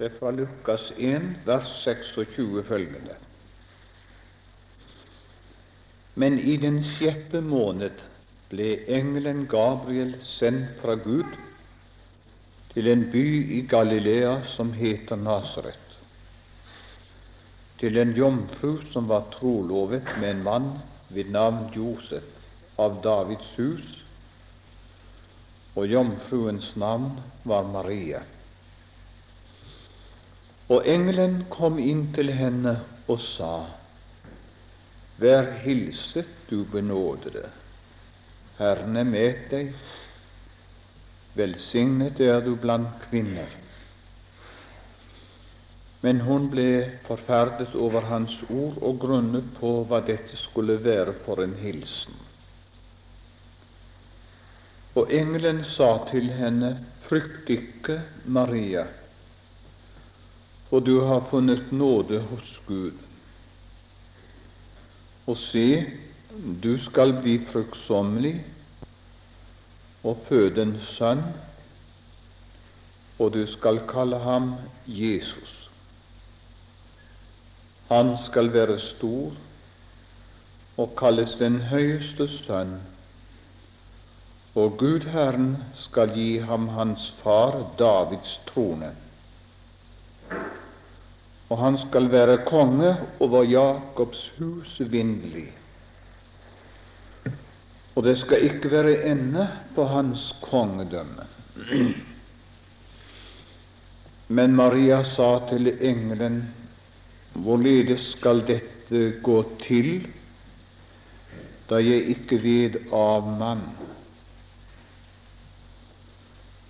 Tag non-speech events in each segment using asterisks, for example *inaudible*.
Det er fra Lukas 1, vers 26 følgende. Men i den sjette måned ble engelen Gabriel sendt fra Gud til en by i Galilea som heter Nasaret, til en jomfru som var trolovet med en mann ved navn Josef av Davids hus, og jomfruens navn var Maria. Og engelen kom inn til henne og sa, Vær hilset, du benådede, Herren er med deg, velsignet er du blant kvinner. Men hun ble forferdet over hans ord og grunnet på hva dette skulle være for en hilsen. Og engelen sa til henne, Frykt ikke, Maria og du har funnet nåde hos Gud. Og se, du skal bli fruktsommelig og føde en sønn, og du skal kalle ham Jesus. Han skal være stor og kalles den høyeste sønn, og Gud Herren skal gi ham hans far Davids trone og han skal være konge over Jakobs hus vindelig. Og det skal ikke være ende på hans kongedømme. Men Maria sa til engelen, hvorledes skal dette gå til, da jeg ikke vet av mann?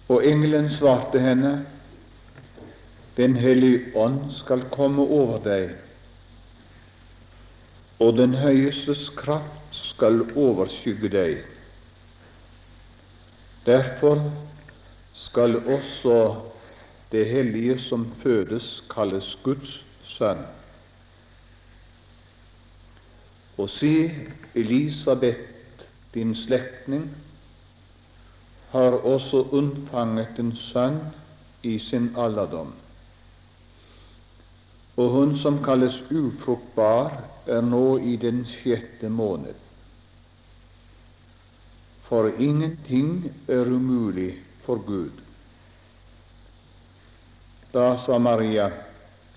Og engelen svarte henne, den hellige ånd skal komme over deg, og den høyestes kraft skal overskygge deg. Derfor skal også det hellige som fødes, kalles Guds sønn. Og se, Elisabeth, din slektning, har også unnfanget en sønn i sin alderdom. Og hun som kalles ufruktbar, er nå i den sjette måned. For ingenting er umulig for Gud. Da sa Maria,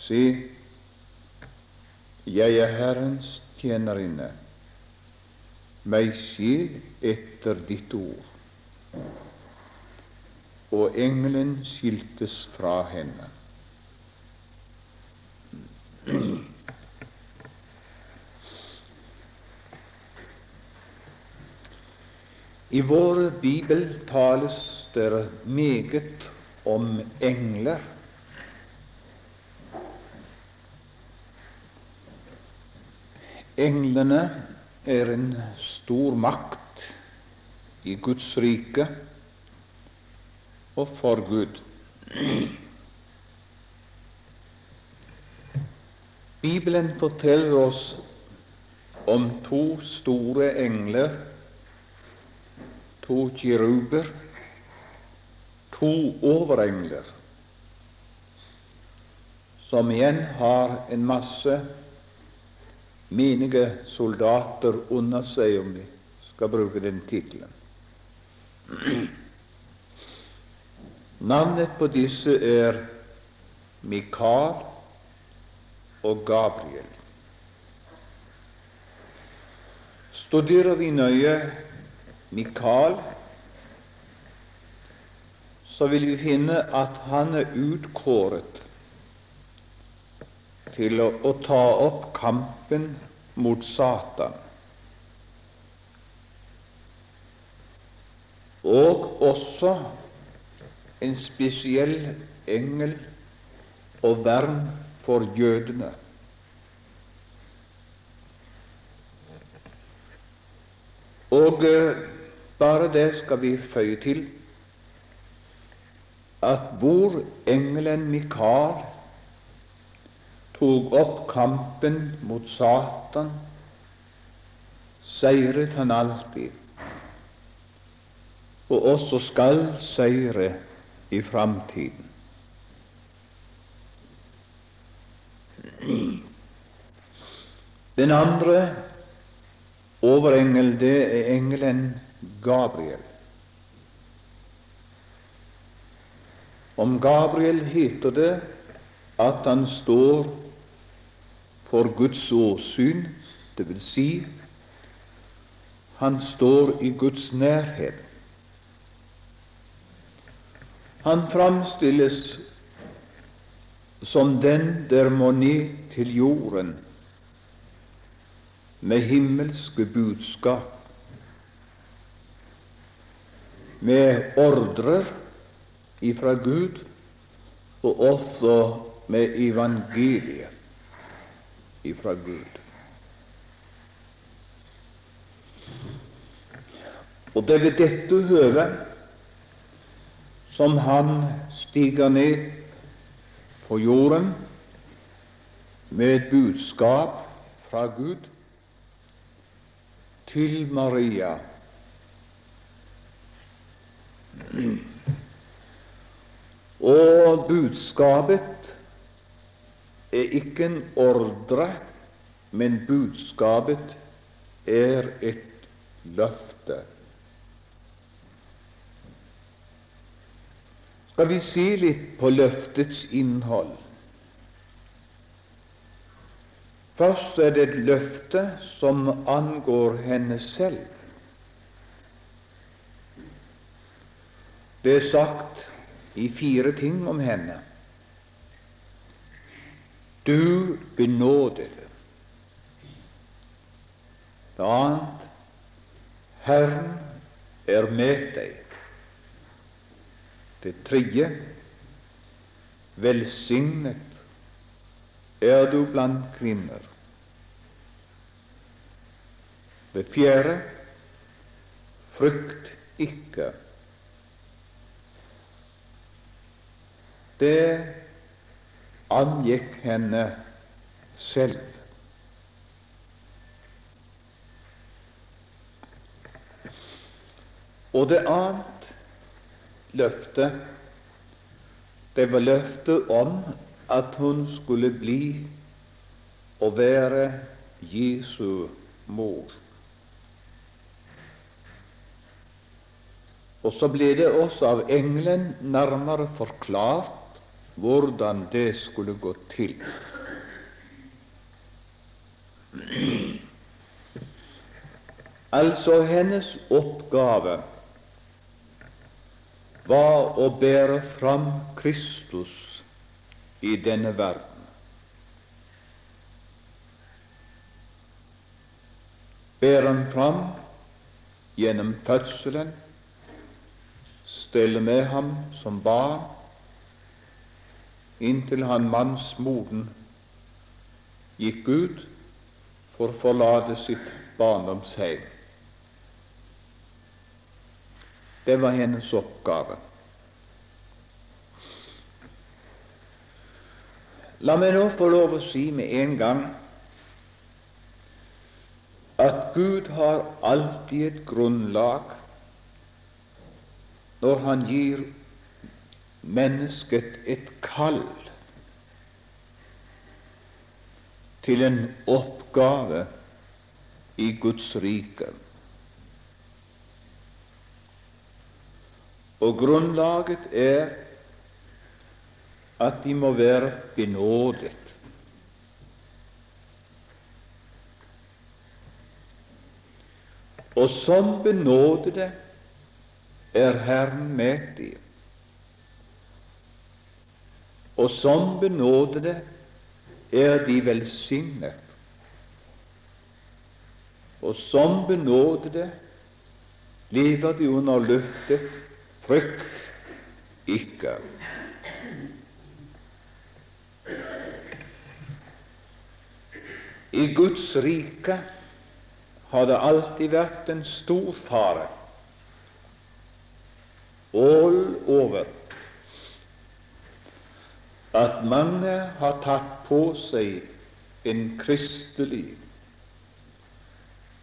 Se, jeg er Herrens tjenerinne. Meg skje etter ditt ord. Og engelen skiltes fra henne. I vår bibel tales det meget om engler. Englene er en stor makt i Guds rike og for Gud. Bibelen forteller oss om to store engler, to kiruber, to overengler, som igjen har en masse menige soldater under seg, om vi skal bruke den tittelen. Navnet på disse er Mikael og Gabriel. Studerer vi nøye Mikael, så vil vi finne at han er utkåret til å, å ta opp kampen mot Satan. Og også en spesiell engel og vern for jødene. Og eh, bare det skal vi føye til at hvor engelen Mikael tok opp kampen mot Satan, seiret han alltid, og også skal seire i framtiden. Den andre overengel, det er engelen Gabriel. Om Gabriel heter det at han står for Guds åsyn, vil si han står i Guds nærhet. Han framstilles som den der må ned til jorden med himmelske budskap, med ordrer ifra Gud, og også med evangeliet ifra Gud. Og det er ved dette høvet som han stiger ned på jorden med et budskap fra Gud til Maria. Og budskapet er ikke en ordre, men budskapet er et løfte. Skal vi se litt på løftets innhold? Først er det et løfte som angår henne selv. Det er sagt i fire ting om henne. Du benådede. Det annet Herren er med deg. Det tredje velsignet er du blant kvinner. Det fjerde frykt ikke. Det angikk henne selv. Og det annet løftet, det var løftet om at hun skulle bli og være Jesu mor. Og så ble det også av engelen nærmere forklart hvordan det skulle gå til. Altså hennes oppgave var å bære fram Kristus i denne verden. Bære ham fram gjennom fødselen, stelle med ham som barn inntil han mannsmoden gikk ut for å forlate sitt barndomsheim. Det var hennes oppgave. La meg nå få lov å si med en gang at Gud har alltid et grunnlag når Han gir mennesket et kall til en oppgave i Guds rike. Og grunnlaget er at de må være benådet. Og som benådede er Herren med dem. Og som benådede er de velsignet. Og som benådede lever de under løftet Frykt ikke. I Guds rike har det alltid vært en stor fare. All over. At mange har tatt på seg en kristelig,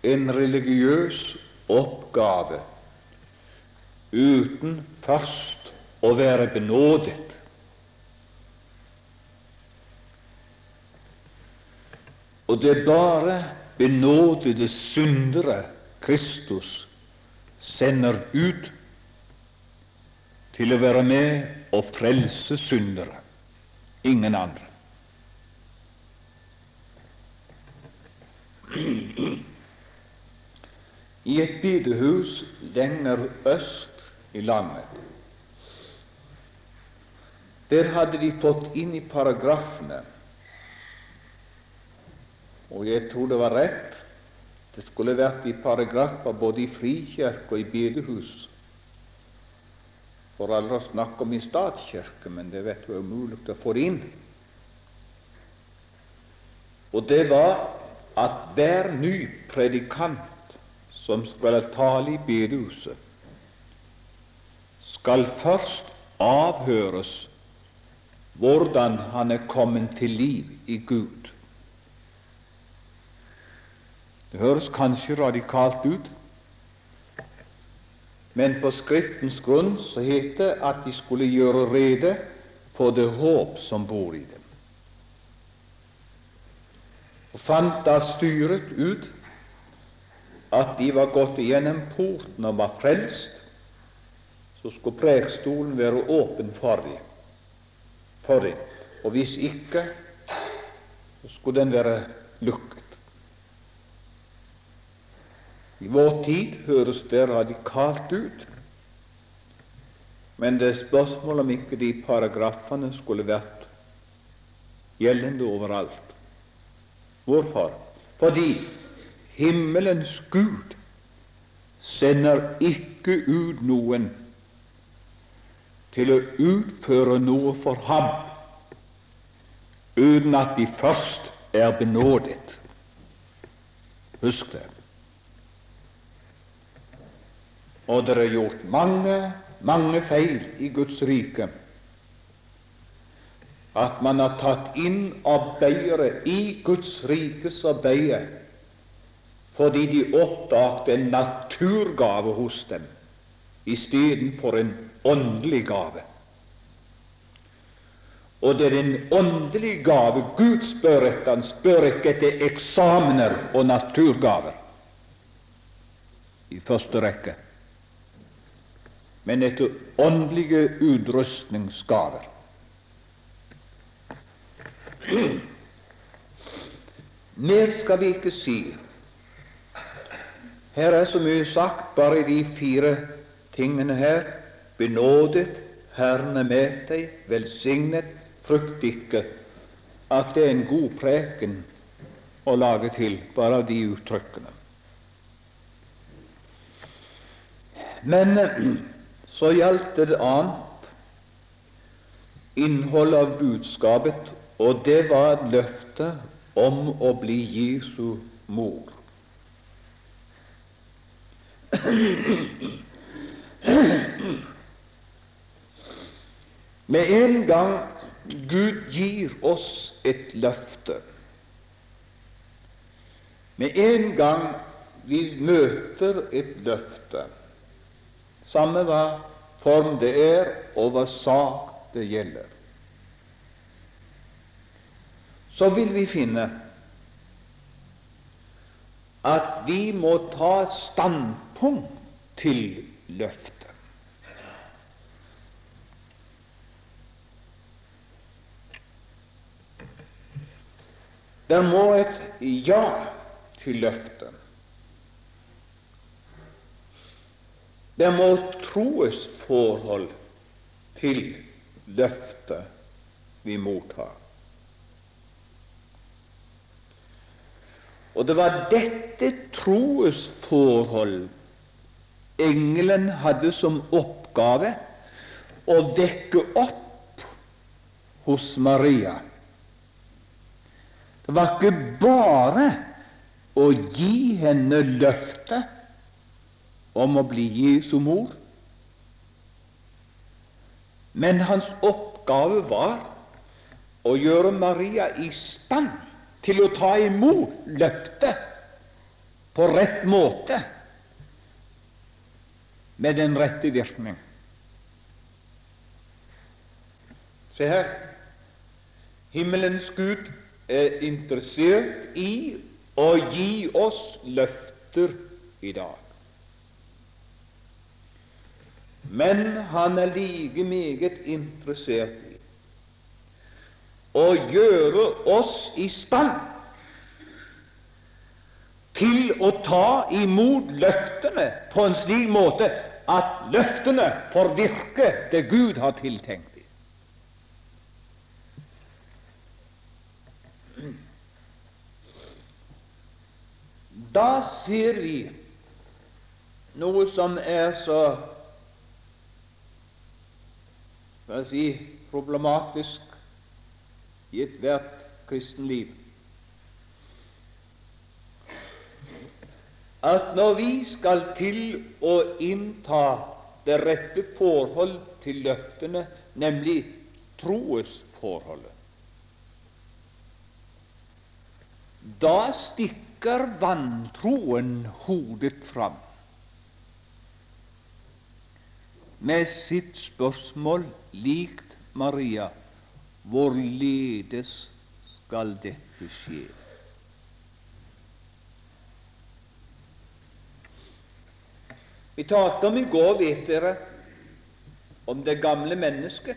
en religiøs oppgave uten først å være benådet. Og det er bare benådede syndere Kristus sender ut til å være med og frelse syndere, ingen andre. I et bedehus lenger øst i landet der hadde de fått inn i paragrafene og jeg tror det var rett. Det skulle vært i paragrafer både i frikirke og i bedehus. For aldri å snakke om i statskirke, men det vet du er umulig å få inn. Og det var at hver ny predikant som skulle tale i bedehuset, skal først avhøres hvordan han er kommet til liv i Gud. Det høres kanskje radikalt ut, men på Skriftens grunn så het det at de skulle gjøre rede for det håp som bor i dem. Og fant da styret ut at de var gått igjennom porten og var frelst, så skulle prekestolen være åpen for dem. For dem. Og hvis ikke, så skulle den være lukket. I vår tid høres det radikalt ut, men det er spørsmål om ikke de paragrafene skulle vært gjeldende overalt. Hvorfor? Fordi himmelens Gud sender ikke ut noen til å utføre noe for ham uten at de først er benådet. Husk det. og det er gjort mange, mange feil i Guds rike. At man har tatt inn arbeidere i Guds rikes arbeid fordi de oppdaget en naturgave hos dem istedenfor en åndelig gave. Og det er en åndelig gave Gud spør etter. Han spør ikke etter eksamener og naturgaver i første rekke men etter åndelige utrustningsgaver. Mer skal vi ikke si. Her er så mye sagt, bare de fire tingene her. Benådet, Herren er med deg, velsignet, frykt ikke. At det er en god preken å lage til bare av de uttrykkene. Men *clears throat* så gjaldt det annet innhold av budskapet, og det var et løfte om å bli Jesu mor. *clears throat* Med en gang Gud gir oss et løfte, med en gang vi møter et løfte, samme hva form det er, og hva sak det gjelder. Så vil vi finne at vi må ta standpunkt til løftet. Det må et ja til løftet. Det må troes forhold til løftet vi mottar. Og det var dette troes forhold engelen hadde som oppgave å vekke opp hos Maria. Det var ikke bare å gi henne løftet om å bli Jesu mor. Men hans oppgave var å gjøre Maria i stand til å ta imot løftet på rett måte, med den rette virkning. Se her. Himmelens Gud er interessert i å gi oss løfter i dag. Men han er like meget interessert i å gjøre oss i stand til å ta imot løftene på en slik måte at løftene får virke det Gud har tiltenkt dem. Da ser vi noe som er så skal jeg si, problematisk i ethvert kristenliv. At når vi skal til å innta det rette forhold til løftene, nemlig troesforholdet, da stikker vantroen hodet fram med sitt spørsmål likt Maria hvorledes skal dette skje? Vi talte om i går, vet dere, om det gamle mennesket,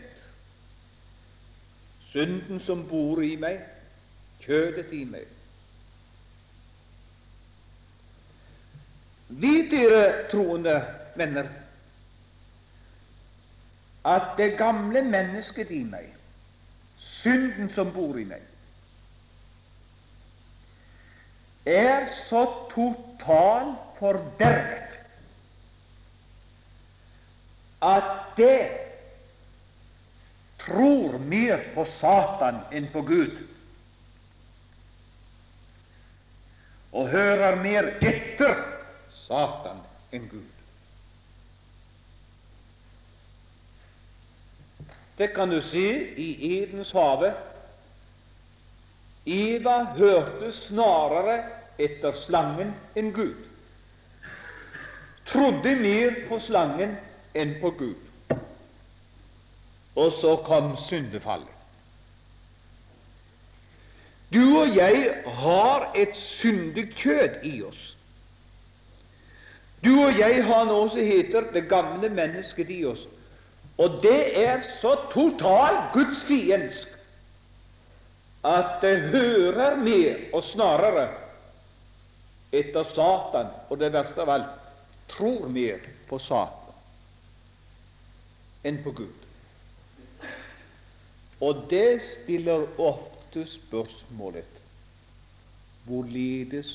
synden som bor i meg, kjødet i meg. Vet dere, troende venner, at det gamle mennesket i meg, synden som bor i meg, er så totalt fordervet at det tror mer på Satan enn på Gud, og hører mer etter Satan enn Gud. Det kan du se i Edens hage. Eva hørte snarere etter slangen enn Gud, trodde mer på slangen enn på Gud. Og så kom syndefallet. Du og jeg har et syndig kjød i oss. Du og jeg har noe som heter det gamle mennesket i oss, og det er så totalt gudsfiendsk at det hører mer og snarere etter Satan, og det verste av alt tror mer på Satan enn på Gud. Og det spiller ofte spørsmålet hvorledes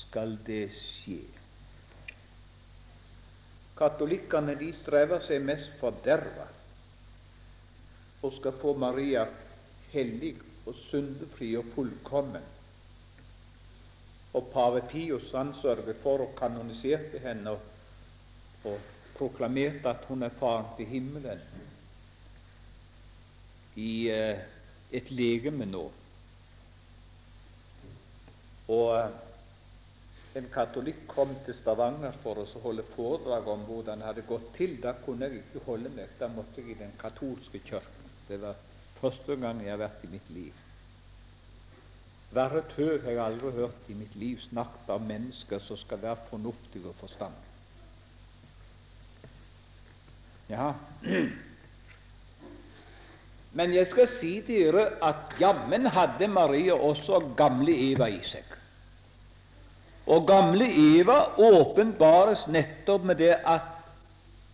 skal det skje? Katolikkene de strever seg mest forderva og skal få Maria hellig og syndefri og fullkommen. Og pave Pius han sørget for å kanonisere henne og, proklamerte at hun er faren til himmelen i eh, et legeme nå. Og eh, en katolikk kom til Stavanger for å holde foredrag om hvordan det hadde gått til. Da kunne jeg ikke holde meg. Da måtte jeg i den katolske kirken. Det var første gang jeg har vært i mitt liv. Verre tøv har jeg aldri hørt i mitt liv snakket av mennesker som skal være fornuftige og forstandige. Ja. *clears throat* Men jeg skal si dere at jammen hadde Maria også gamle Eva i seg. Og gamle Eva åpenbares nettopp med det at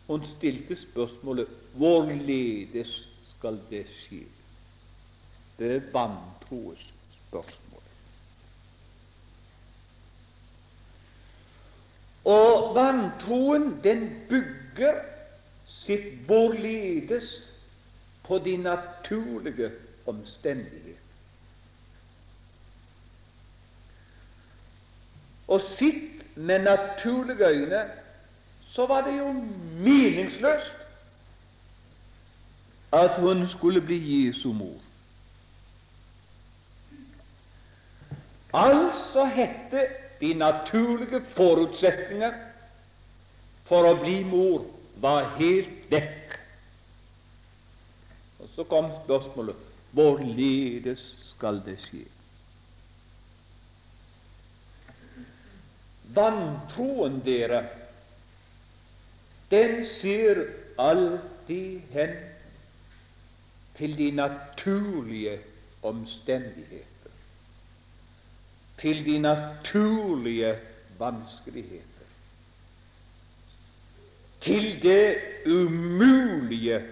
hun stilte spørsmålet hvorledes skal det skje? Det er vantroes spørsmål. Og vantroen, den bygger sitt hvorledes på de naturlige omstendigheter. Og sitt med naturlige øyne så var det jo meningsløst at hun skulle bli Jesu mor. Altså hette de naturlige forutsetninger for å bli mor var helt vekk. Og så kom spørsmålet hvorledes skal det skje? Vantroen dere, den ser alltid hen til de naturlige omstendigheter, til de naturlige vanskeligheter til det umulige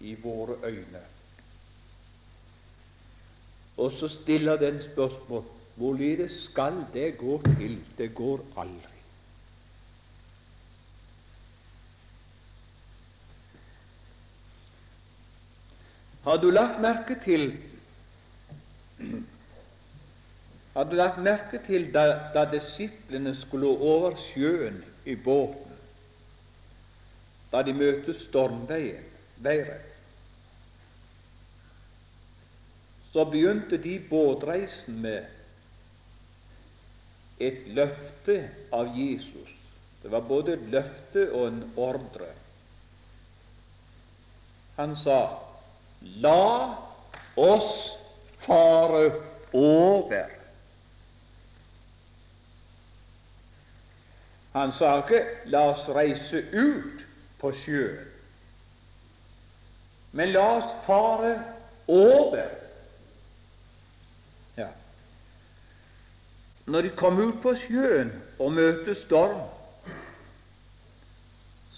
i våre øyne. Og så stiller den spørsmål hvorledes skal det gå til? Det går aldri. Har du lagt merke til Har du lagt merke til da, da disiplene skulle over sjøen i båten, da de møtte stormveien, været, så begynte de båtreisen med et løfte av Jesus. Det var både et løfte og en ordre. Han sa La oss fare over. Han sa ikke 'la oss reise ut på sjøen', men la oss fare over. Ja. Når de kom ut på sjøen og møtte storm,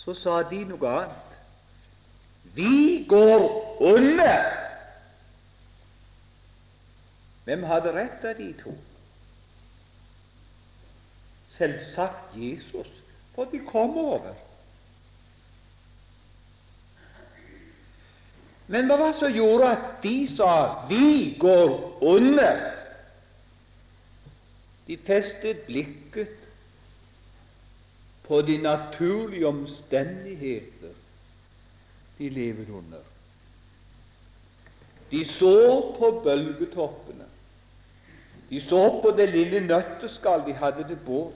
så sa de noe annet. Vi går under. Hvem hadde rett av de to? Selvsagt Jesus, for de kom over. Men hva var det som gjorde at de sa 'vi går under'? De festet blikket på de naturlige omstendigheter de lever under. De så på bølgetoppene. De så på det lille nøtteskall de hadde til båt.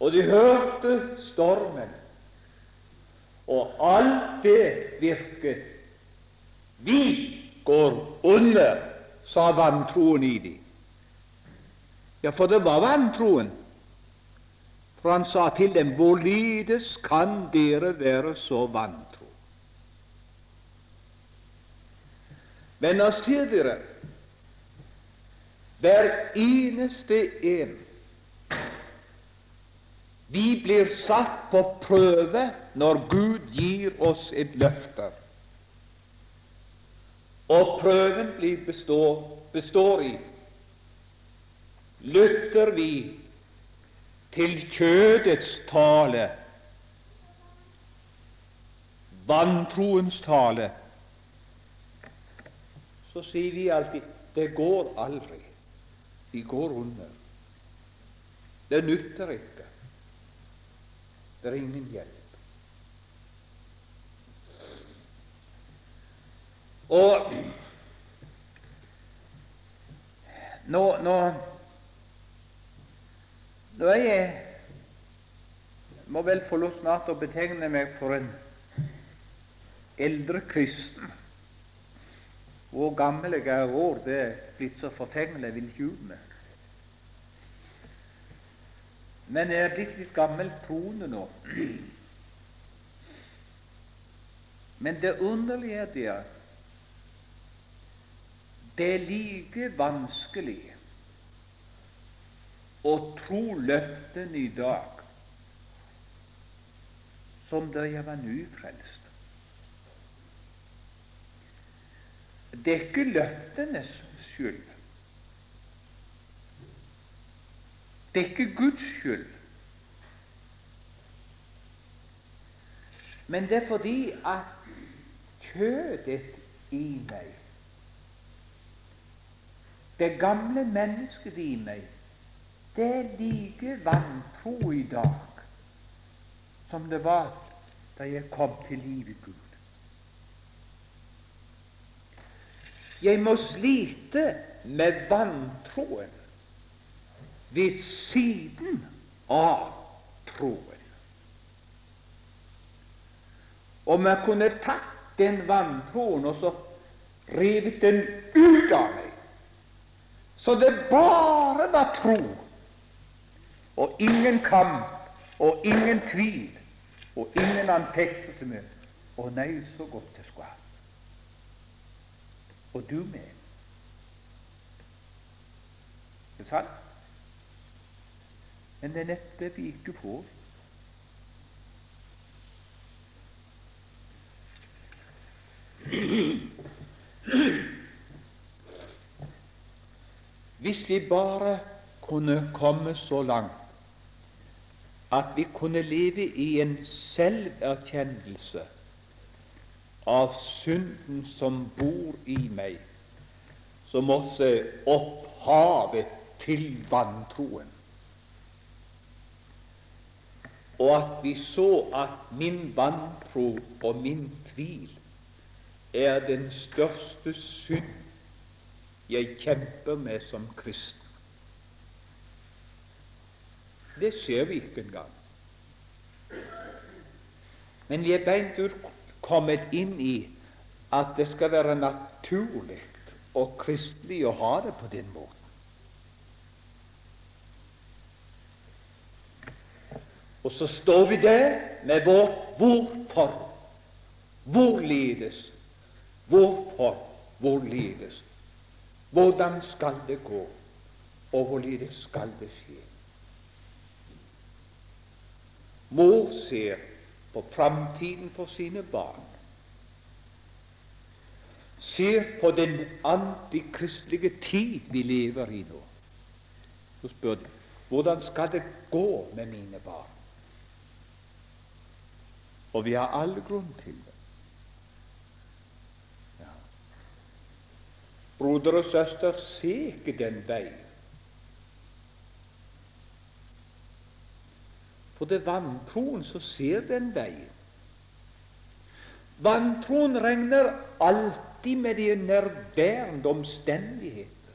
Og de hørte stormen. Og alt det virket. Vi går under, sa vantroen i dem. Ja, for det var vantroen. For han sa til dem, hvorledes kan dere være så vantro? Venner, ser dere, hver eneste en vi blir satt på prøve når Gud gir oss et løfte. Og prøven består, består i lytter vi til kjødets tale, vantroens tale, så sier vi alltid det går aldri. Vi går under. Det nytter ikke. Det er ingen hjelp. Og nå, nå nå er jeg må vel få lov snart å betegne meg for en eldre kristen. Hvor gammel jeg er år, det er blitt så forfengelig, jeg vil ikke ut med. Men er blitt litt gammel troende nå. Men det underlige er det at det er like vanskelig å tro løftene i dag som da jeg var nyfrelst. Det er ikke løftenes skyld. Det er ikke Guds skyld. Men det er fordi at kjødet i meg, det gamle mennesket i meg, det er like vantro i dag som det var da jeg kom til livet Gud. Jeg må slite med vantroen ved siden av troen. Om jeg kunne tatt den vanntråden og så revet den ut av meg, så det bare var tro og ingen kamp og ingen tvil og ingen antektelse med. Å nei, så godt det skulle. Og du med. Ikke sant? Men det er nettopp vi ikke får. Hvis vi bare kunne komme så langt at vi kunne leve i en selverkjennelse av synden som bor i meg, som også opphavet til vantroen. Og at vi så at min vantro og min tvil er den største synd jeg kjemper med som kristen. Det ser vi ikke engang. Men vi er beint ut kommet inn i at det skal være naturlig og kristelig å ha det på den måten. Og så står vi der med vårt hvorfor. Hvorledes? Hvorfor? Hvorledes? Hvordan skal det gå, og hvorledes skal det skje? Mor ser på framtiden for sine barn, ser på den antikristelige tid vi lever i nå. Så spør de hvordan skal det gå med mine barn? Og vi har alle grunn til det. Ja. Broder og søster, se ikke den veien. For det er vantroen som ser den veien. Vantroen regner alltid med de nærværende omstendigheter.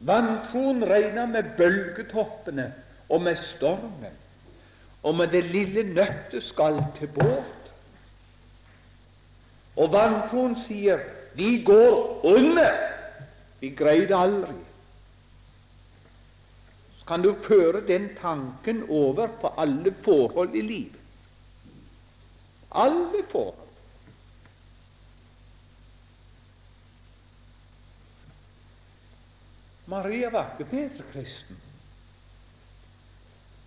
Vantroen regner med bølgetoppene og med stormen og med det lille nøtteskall til båt. Og vantroen sier 'Vi går under'. Vi greide aldri Så kan du føre den tanken over på alle forhold i livet. Alle forhold. Maria var ikke bedre kristen.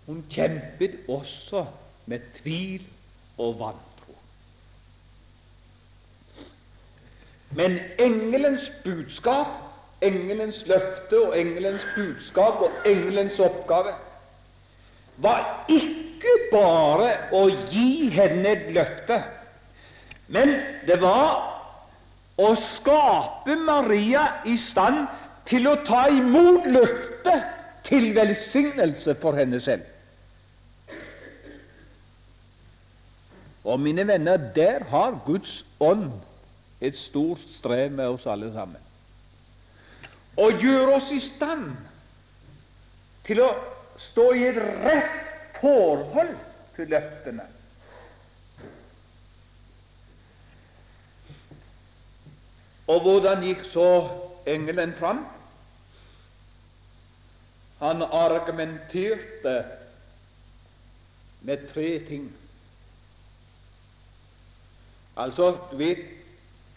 Hun kjempet også med tvil og vantro. Men engelens budskap engelens løfte og engelens budskap og engelens oppgave var ikke bare å gi henne et løfte, men det var å skape Maria i stand til å ta imot løftet til velsignelse for henne selv. Og mine venner, der har Guds ånd et stort strev med oss alle sammen og gjøre oss i stand til å stå i et rett forhold til løftene. Og hvordan gikk så engelen fram? Han argumenterte med tre ting. Altså, vet,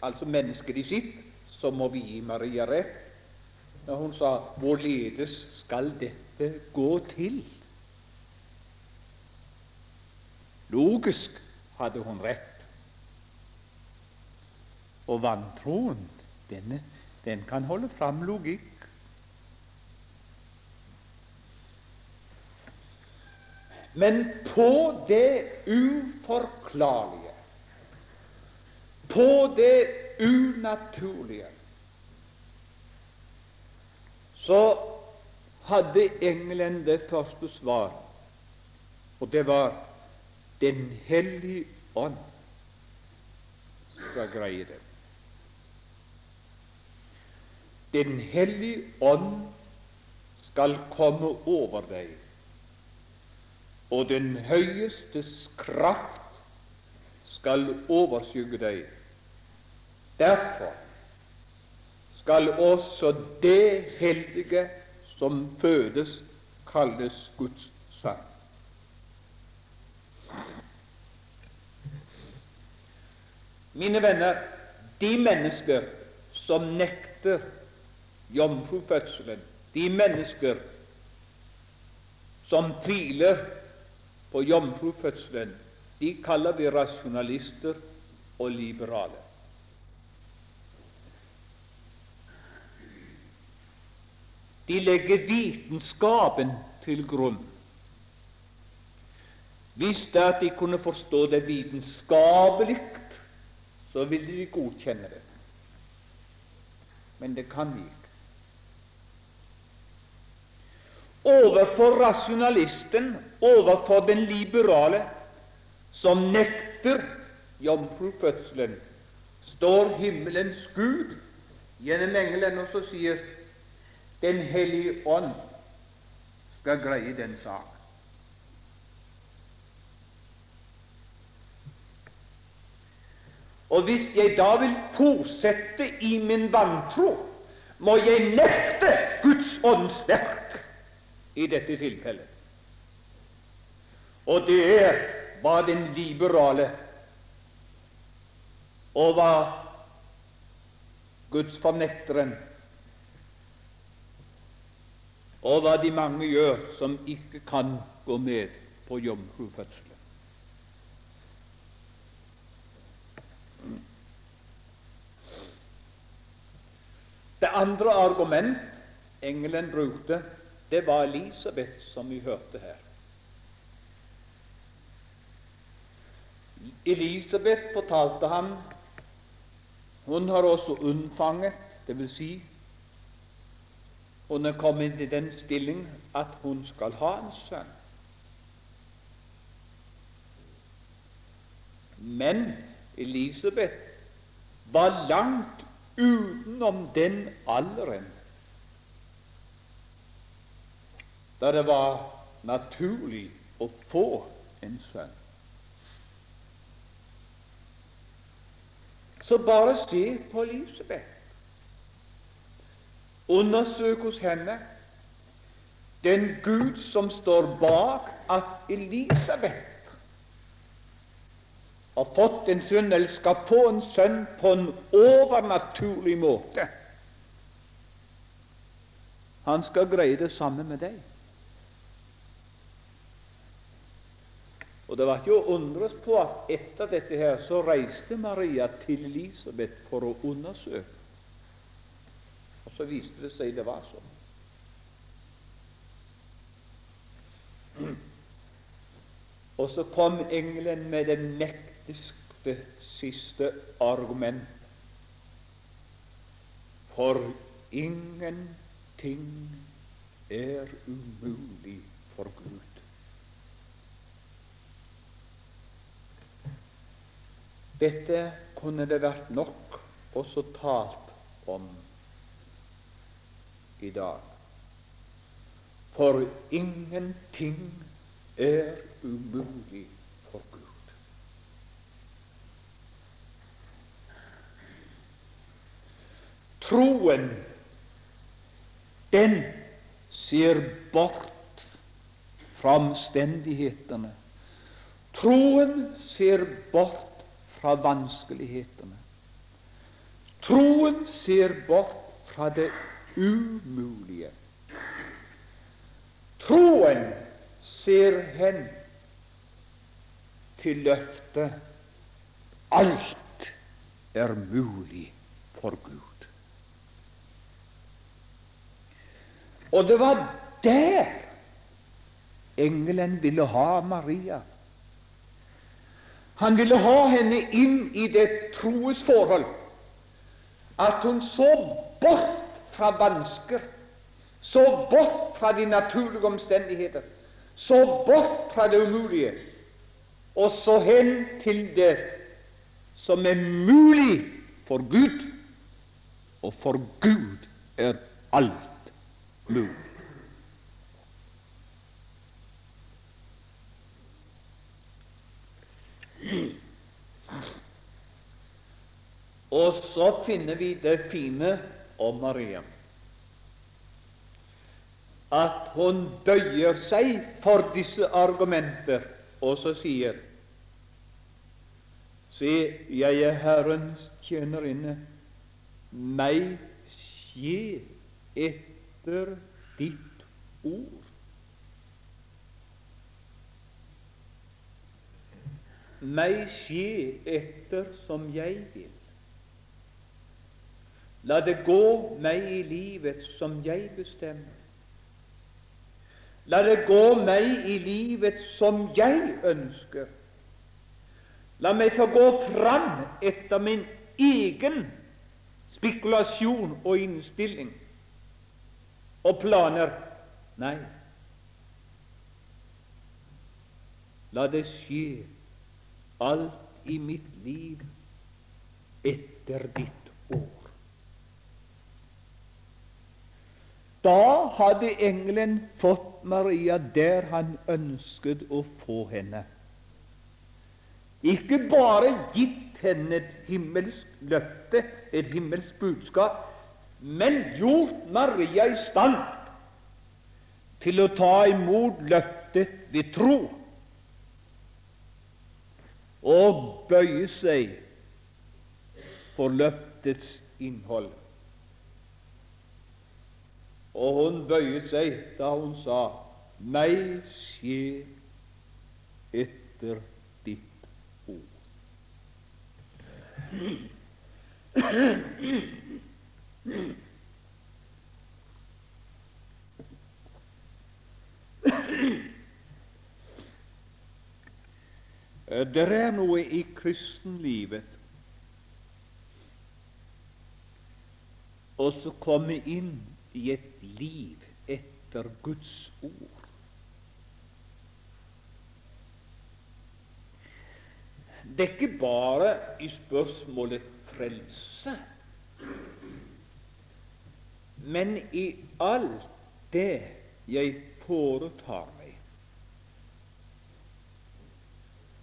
altså mennesket i sitt, så må vi gi Maria rett når hun sa 'Hvorledes skal dette gå til?' Logisk hadde hun rett. Og vantroen, denne, den kan holde fram logikk. Men på det uforklarlige, på det unaturlige, så hadde engelen det første svar, og det var Den hellige ånd skal greie det. Den hellige ånd skal komme over deg, og den høyestes kraft skal overskygge deg. Derfor skal også det hellige som fødes, kalles Guds sang. Mine venner, de mennesker som nekter jomfrufødselen, de mennesker som tviler på jomfrufødselen, de kaller vi rasjonalister og liberale. De legger vitenskapen til grunn. Hvis det at de kunne forstå det vitenskapelig, så ville de godkjenne det. Men det kan de ikke. Overfor rasjonalisten, overfor den liberale, som nekter jomfrufødselen, står himmelens Gud gjennom engelen og så sier Den hellige ånd skal greie den sak. Og hvis jeg da vil fortsette i min vantro, må jeg nekte Guds åndsverk i dette tilfellet. Og det er hva den liberale og hva Guds fornekteren og hva de mange gjør som ikke kan gå med på jomfrufødselen. Det andre argument engelen brukte, det var Elisabeth, som vi hørte her. Elisabeth fortalte ham hun har også unnfanget, dvs. Si, hun er kommet i den stilling at hun skal ha en sønn. Men Elisabeth var langt utenom den alderen da det var naturlig å få en sønn. Så bare se på Elisabeth. Undersøk hos henne den Gud som står bak at Elisabeth har fått en sønn, eller skal få en sønn, på en overnaturlig måte. Han skal greie det samme med deg. Og Det var ikke å undres på at etter dette her så reiste Maria til Elisabeth for å undersøke. Og så viste det seg det var sånn. Og så kom engelen med det mektigste siste argument. For ingenting er umulig for Gud. Dette kunne det vært nok også talt om i dag. For ingenting er umulig for Gud. Troen, den ser bort fra omstendighetene. Troen ser bort fra vanskelighetene. Troen ser bort fra det umulige. Troen ser hen til løftet alt er mulig for Gud. Og det var der engelen ville ha Maria. Han ville ha henne inn i det troes forhold, at hun så bort fra vansker, så bort fra de naturlige omstendigheter, så bort fra det umulige, og så hen til det som er mulig for Gud, og for Gud er alt mulig. Og så finner vi det fine om Maria. at hun bøyer seg for disse argumenter, og så sier Se, jeg er Herrens tjenerinne. Meg skje etter ditt ord. Meg skje etter som jeg vil. La det gå meg i livet som jeg bestemmer. La det gå meg i livet som jeg ønsker. La meg få gå fram etter min egen spekulasjon og innstilling og planer. Nei, la det skje alt i mitt liv etter ditt ord. Da hadde engelen fått Maria der han ønsket å få henne. Ikke bare gitt henne et himmelsk løfte, et himmelsk budskap, men gjort Maria i stand til å ta imot løftet ved tro og bøye seg for løftets innhold. Og hun bøyet seg da hun sa, Meg skje etter ditt ord. Det er noe i kristenlivet også komme inn i et liv etter Guds ord. Det er ikke bare i spørsmålet frelse, men i alt det jeg foretar meg.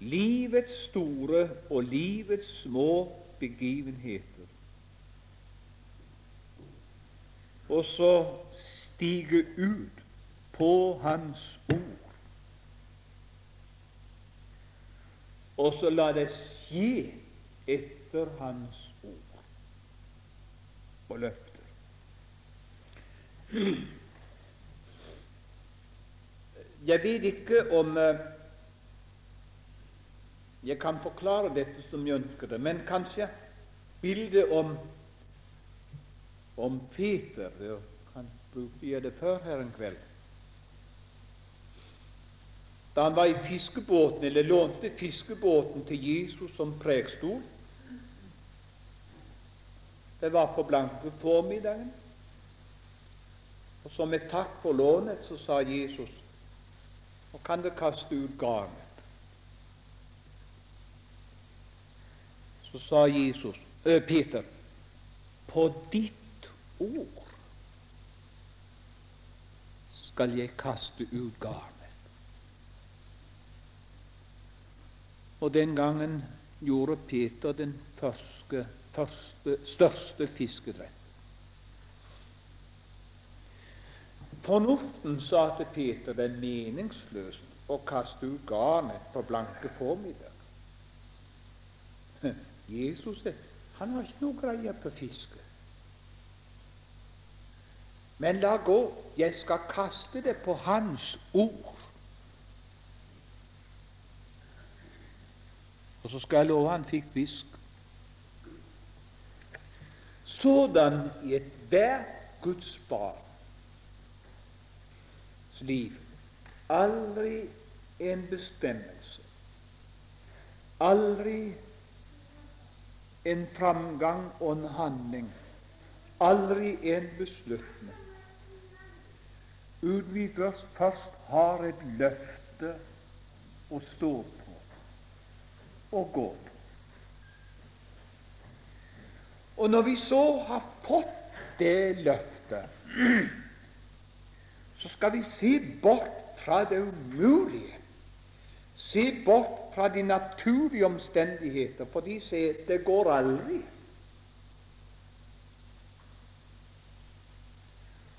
Livets store og livets små begivenheter og så stige ut på Hans ord. Og så la det skje etter Hans ord og løfter. Jeg vet ikke om eh, jeg kan forklare dette som jeg ønsker det, men kanskje bildet om om Peter. Det kan bruke det før her en kveld. Da han var i fiskebåten, eller lånte fiskebåten til Jesus som prekstol Det var på blanke formiddagen. Og som et takk for lånet så sa Jesus Nå kan du kaste ut garnet. Så sa Jesus, Peter, på ditt ord skal jeg kaste ut garnet. Og den gangen gjorde Peter den første, første største fiskedrett. Fornuften sa til Peter det er meningsløst å kaste ut garnet på blanke formiddag. *laughs* Jesus han har ikke noe greie på fiske. Men la gå, jeg skal kaste det på Hans ord. Og så skal jeg love han fikk fisk. Sådan i ethvert Guds barns liv. Aldri en bestemmelse, aldri en framgang og en handling, aldri en beslutning uten vi først, har et løfte å stå på og gå på. Og når vi så har fått det løftet, så skal vi se bort fra det umulige. Se bort fra de naturlige omstendigheter, for de sier det går aldri.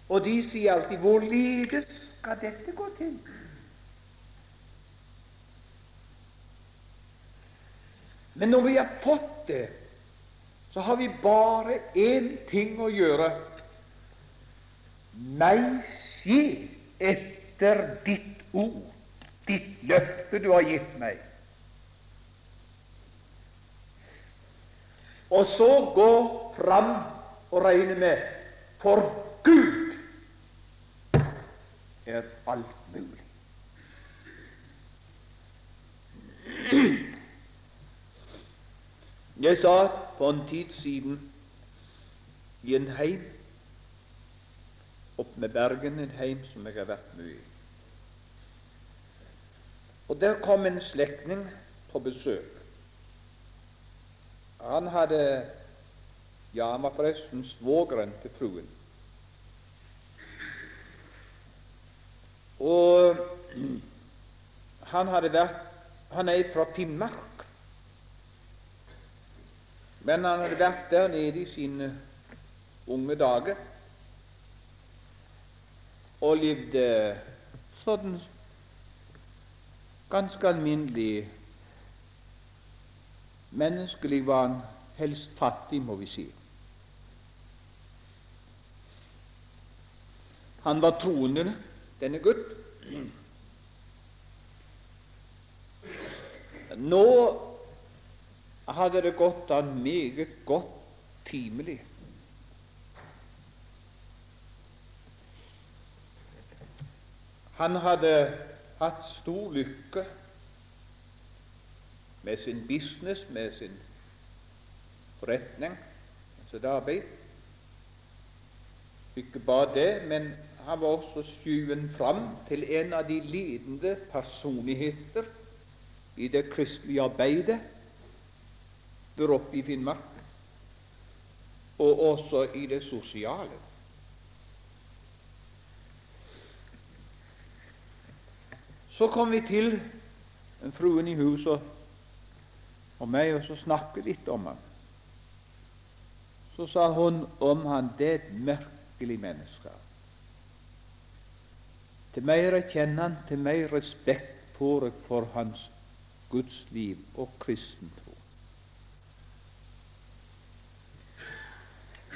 Og de sier alltid 'Hvorledes skal dette gå til?' Men når vi har fått det, så har vi bare én ting å gjøre. Meg skje etter ditt ord, ditt løfte du har gitt meg. Og så gå fram og regne med for Gud er alt mulig. Jeg satt for en tid siden i en heim opp med Bergen, en heim som jeg har vært mye i. Og Der kom en slektning på besøk. Han hadde Ja, han var forresten svogeren til fruen. Og *clears throat* han hadde vært Han er fra Finnmark. Men han hadde vært der nede i sine unge dager og levde sånn ganske alminnelig Menneskelig var han helst fattig, må vi si. Han var troende, denne gutt. Nå hadde det gått an meget godt timelig. Han hadde hatt stor lykke med sin business, med sin forretning, sitt arbeid. Ikke bare det, men han var også skjuen fram til en av de ledende personligheter i det kristelige arbeidet der oppe i Finnmark, og også i det sosiale. Så kom vi til fruen i huset og meg, og så snakket litt om ham. Så sa hun om han det er et merkelig menneske. Til mer jeg kjenner han, til mer respekt får jeg for hans gudsliv og kristen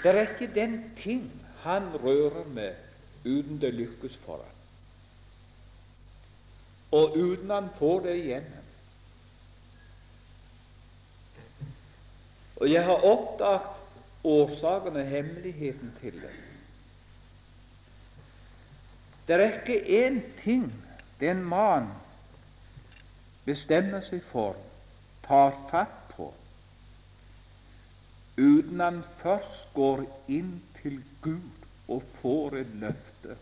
Det er ikke den ting han rører med uten det lykkes for ham, og uten han får det igjennom. Og jeg har oppdaget årsaken og hemmeligheten til det. Det er ikke én ting den mann bestemmer seg for, tar fatt på, uten han først går inn til Gud og får et løfte.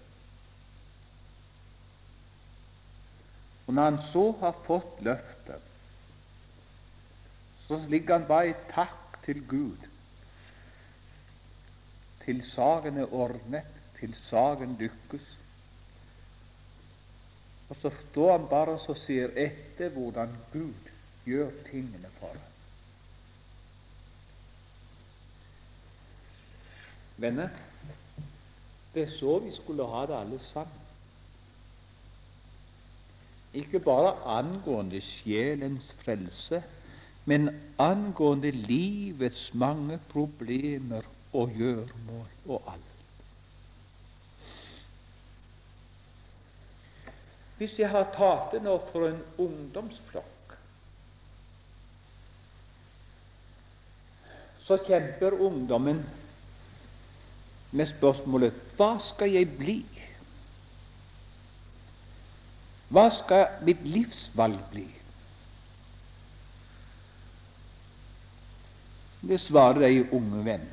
Og når han så har fått løftet, så ligger han bare i takk til Gud. Til saken er ordnet, til saken lykkes. Og så står han bare og ser etter hvordan Gud gjør tingene for ham. Venner, det er så vi skulle ha det alle sammen. Ikke bare angående sjelens frelse, men angående livets mange problemer og gjøremål og alt. Hvis jeg har tatt det nå for en ungdomsflokk, så kjemper ungdommen med spørsmålet hva skal jeg bli? Hva skal mitt livsvalg bli? Det svarer ei unge venn.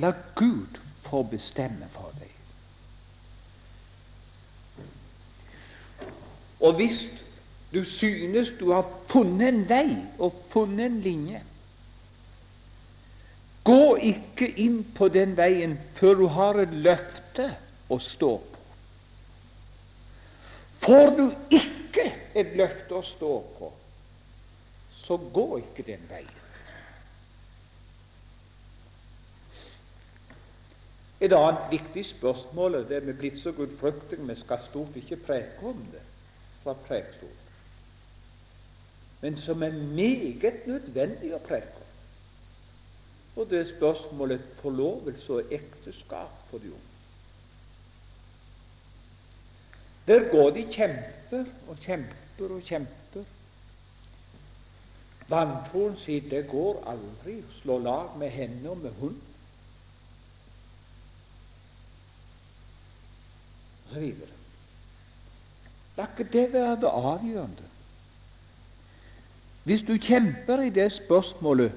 La Gud få bestemme for deg. Og hvis du synes du har funnet en vei og funnet en linje, Gå ikke inn på den veien før du har et løfte å stå på. Får du ikke et løfte å stå på, så gå ikke den veien. Et annet viktig spørsmål, og det er vi blitt så gudfryktige vi skal stort ikke preke om det fra prekestolen, men som er meget nødvendig å preke og det er spørsmålet forlovelse og ekteskap for de unge. Der går de kjemper og kjemper og kjemper. Vantroen sier det går aldri å slå lag med henne og med hund. Og så videre. La ikke det være det avgjørende. Hvis du kjemper i det spørsmålet,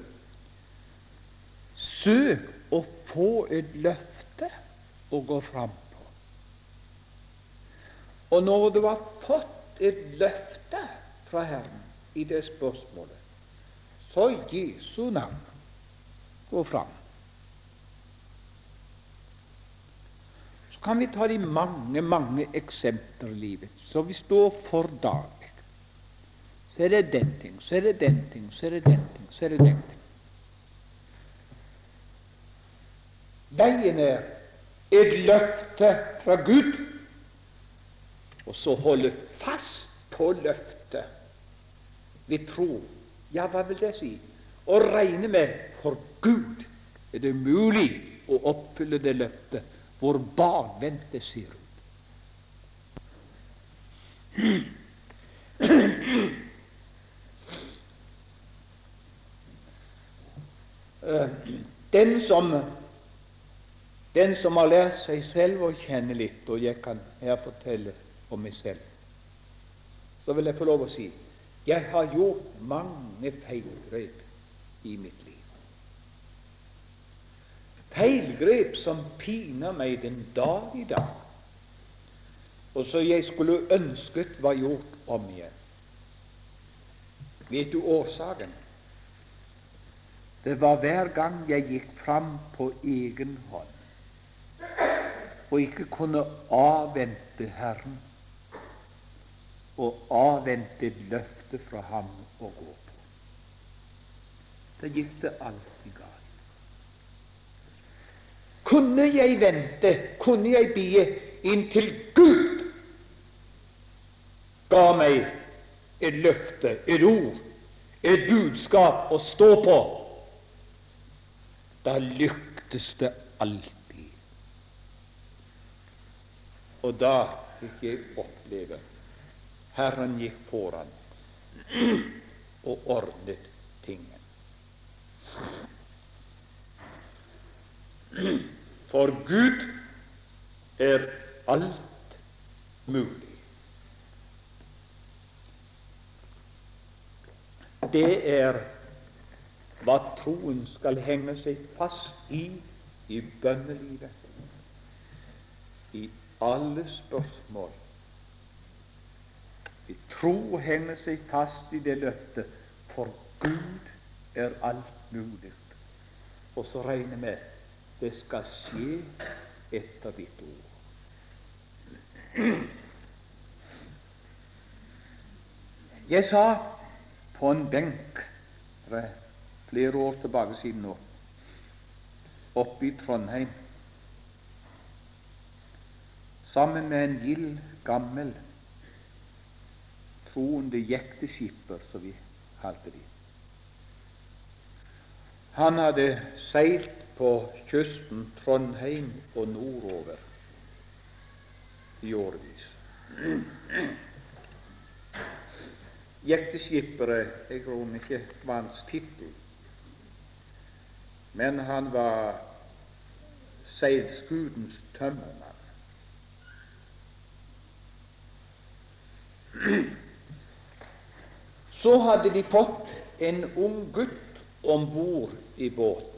søk å få et løfte å gå fram på. Og når du har fått et løfte fra Herren i det spørsmålet, så Jesu navn gå fram. Kan vi ta de mange, mange eksempler i livet som vi står for daglig. Så er det den ting, så er det den ting, så er det den ting, så er det den ting. Veien er et løfte fra Gud, og så holde fast på løftet ved tro. Ja, hva vil det si? Å regne med for Gud er det mulig å oppfylle det løftet hvor barn venter, ser ut. Den som, den som har lært seg selv å kjenne litt, og jeg kan her fortelle om meg selv, så vil jeg få lov å si jeg har gjort mange feilgrep i mitt liv. Feilgrep som piner meg den dag i dag, og så jeg skulle ønsket var gjort om igjen. Vet du årsaken? Det var hver gang jeg gikk fram på egen hånd og ikke kunne avvente Herren og avvente et løfte fra Ham å gå på. Da gikk det alltid galt. Kunne jeg vente, kunne jeg bie inntil Gud ga meg et løfte, et ord, et budskap å stå på, da lyktes det alltid. Og da fikk jeg oppleve Herren gikk foran og ordnet tingen. For Gud er alt mulig. Det er hva troen skal henge seg fast i i bønnelivet, i alle spørsmål. I tro henger seg fast i det løftet, for Gud er alt mulig. Og så regner med det skal skje etter ditt ord. Jeg sa på en benk er flere år tilbake siden nå, oppe i Trondheim, sammen med en gild, gammel, troende jekteskipper, som vi kalte de. Han hadde seilt på kysten Trondheim og nordover i årevis. Jekteskippere er i grunnen ikke manns tittel, men han var seilskutens tømmermann. Så hadde de fått en ung gutt om bord i båten.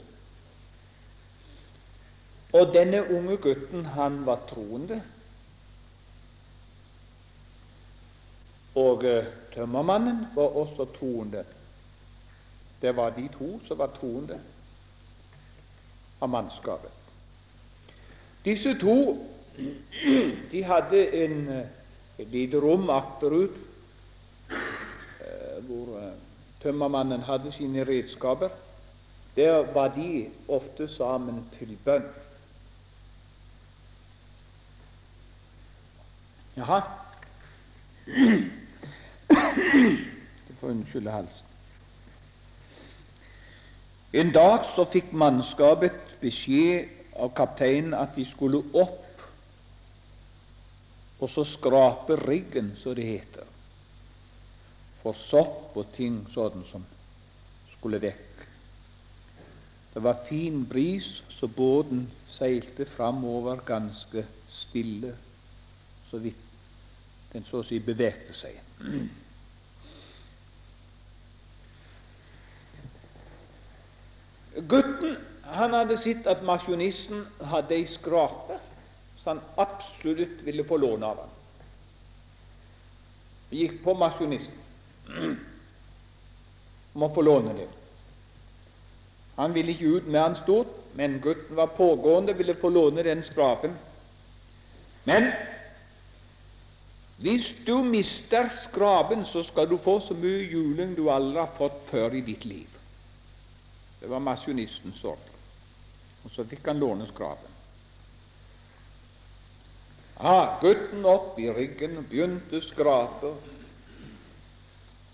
Og denne unge gutten, han var troende. Og uh, tømmermannen var også troende. Det var de to som var troende av mannskapet. Disse to *clears throat* de hadde en, eh, et lite rom akterut uh, hvor tømmermannen hadde sine redskaper. Der var de ofte sammen til bønn. Jaha. Du får unnskylde halsen. En dag så fikk mannskapet beskjed av kapteinen at de skulle opp og så skrape riggen, så det heter, for sopp og ting sånn som skulle vekk. Det var fin bris, så båten seilte framover ganske stille, så vidt den så å si bevegde seg. Gutten han hadde sett at masjonisten hadde ei skrape som han absolutt ville få låne av ham. Gikk på masjonisten om å få låne det. Han ville ikke ut med han stort, men gutten var pågående, ville få låne den skrapen. Men hvis du mister skrapen, så skal du få så mye juling du aldri har fått før i ditt liv. Det var masjonistens ord. Og så fikk han låne skrapen. Ah, gutten opp i ryggen og begynte å skrape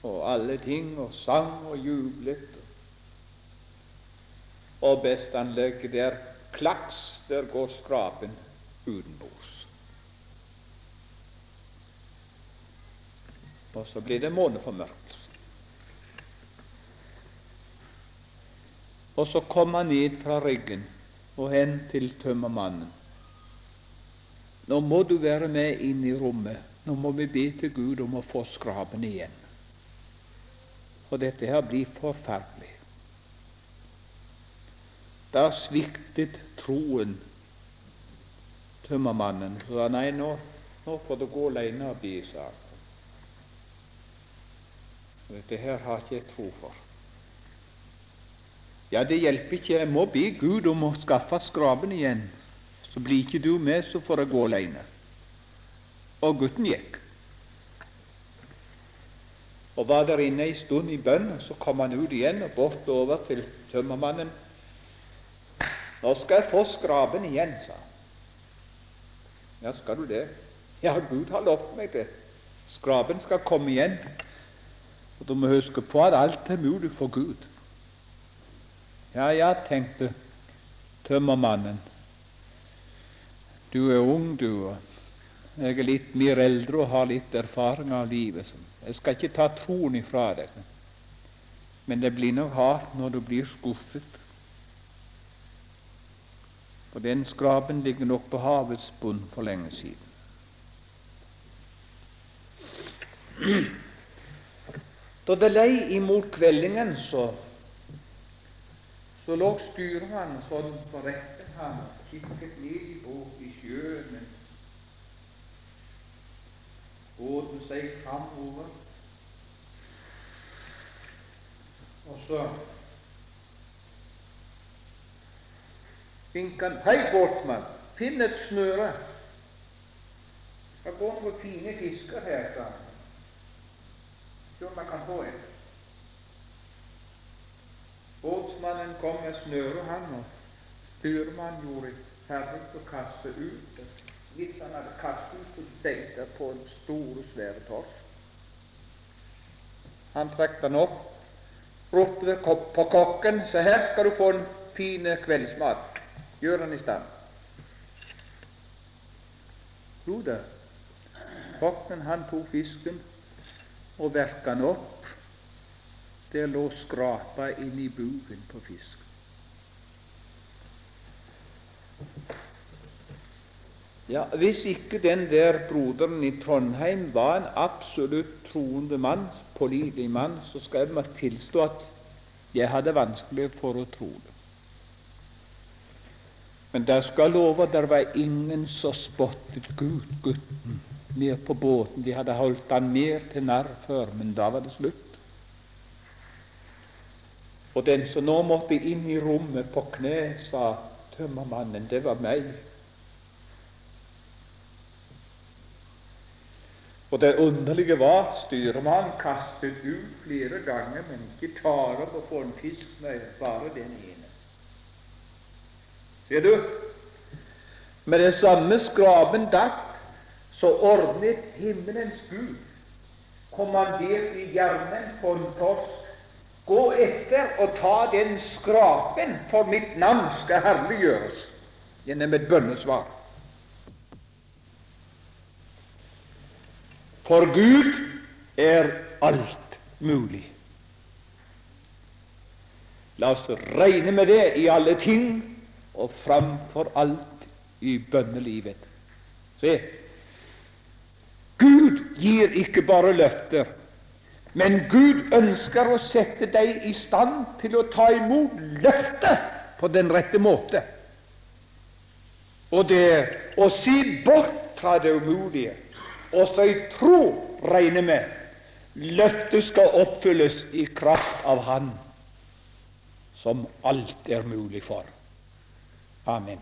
og alle ting, og sang og jublet. Og bestanlegget der klaks, der går skrapen utenbords. Og så blir det måneformørkelse. Og så kom han ned fra ryggen og hen til tømmermannen. Nå må du være med inn i rommet. Nå må vi be til Gud om å få skrapen igjen. Og dette her blir forferdelig. Da sviktet troen tømmermannen. Så sa nei, nå, nå får du gå alene og be, sa han. Dette her har ikke jeg tro for. Ja, det hjelper ikke. Jeg må be Gud om å skaffe skrapen igjen. Så blir ikke du med, så får jeg gå alene. Og gutten gikk. Og var der inne ei stund i bønn, så kom han ut igjen og bort over til tømmermannen. Nå skal jeg få skrapen igjen, sa han. Ja, skal du det? Ja, Gud har lovt meg det. Skrapen skal komme igjen. Og du må huske på at alt er mulig for Gud. Ja, ja, tenkte tømmermannen. Du er ung, du, og jeg er litt mer eldre og har litt erfaring av livet. Jeg skal ikke ta troen ifra deg, men det blir nok hardt når du blir skuffet. For den skrapen ligger nok på havets bunn for lenge siden. Da det lei imot kveldingen, så, så lå styrmannen sånn på rette og kikket ned i båt i sjøen mens båten seg framover. Og så vinket han 'Hei, båtmann, finn et snøre.' 'Det går noen fine fisker her', sa han. Se om jeg kan få en. Båtsmannen kom med snøret, han, og styrmannen gjorde ferdig å kaste ut. Hvis han hadde kastet ut, så tenkte på en stor, svær torsk. Han trakk den opp, ropte på kokken så her skal du få en fin kveldsmat. Gjør den i stand. Jo da, kokken han tok fisken og verka den opp. Der lå skrapa i buken på fisken. Ja, Hvis ikke den der broderen i Trondheim var en absolutt troende mann, pålitelig mann, så skal jeg tilstå at jeg hadde vanskelig for å tro det. Men der skal love at det var ingen som spottet Gud, gutten, ned på båten. De hadde holdt han mer til narr før, men da var det slutt. Og den som nå måtte inn i rommet på kne, sa tømmermannen, det var meg. Og det underlige var styrmannen kastet ut flere ganger, men ikke klarer å få en fisk med bare den ene. Ser du? Med det samme skraben datt, så ordnet himmelens Gud, kommandert i hjernen på en torsk, gå etter og ta den skrapen, for mitt navn skal herliggjøres gjennom et bønnesvar. For Gud er alt mulig. La oss regne med det i alle ting, og framfor alt i bønnelivet. Se, Gud gir ikke bare løfter, men Gud ønsker å sette deg i stand til å ta imot løftet på den rette måte. Og det å si bort fra det umulige, og så i tro regne med løftet skal oppfylles i kraft av Han som alt er mulig for. Amen.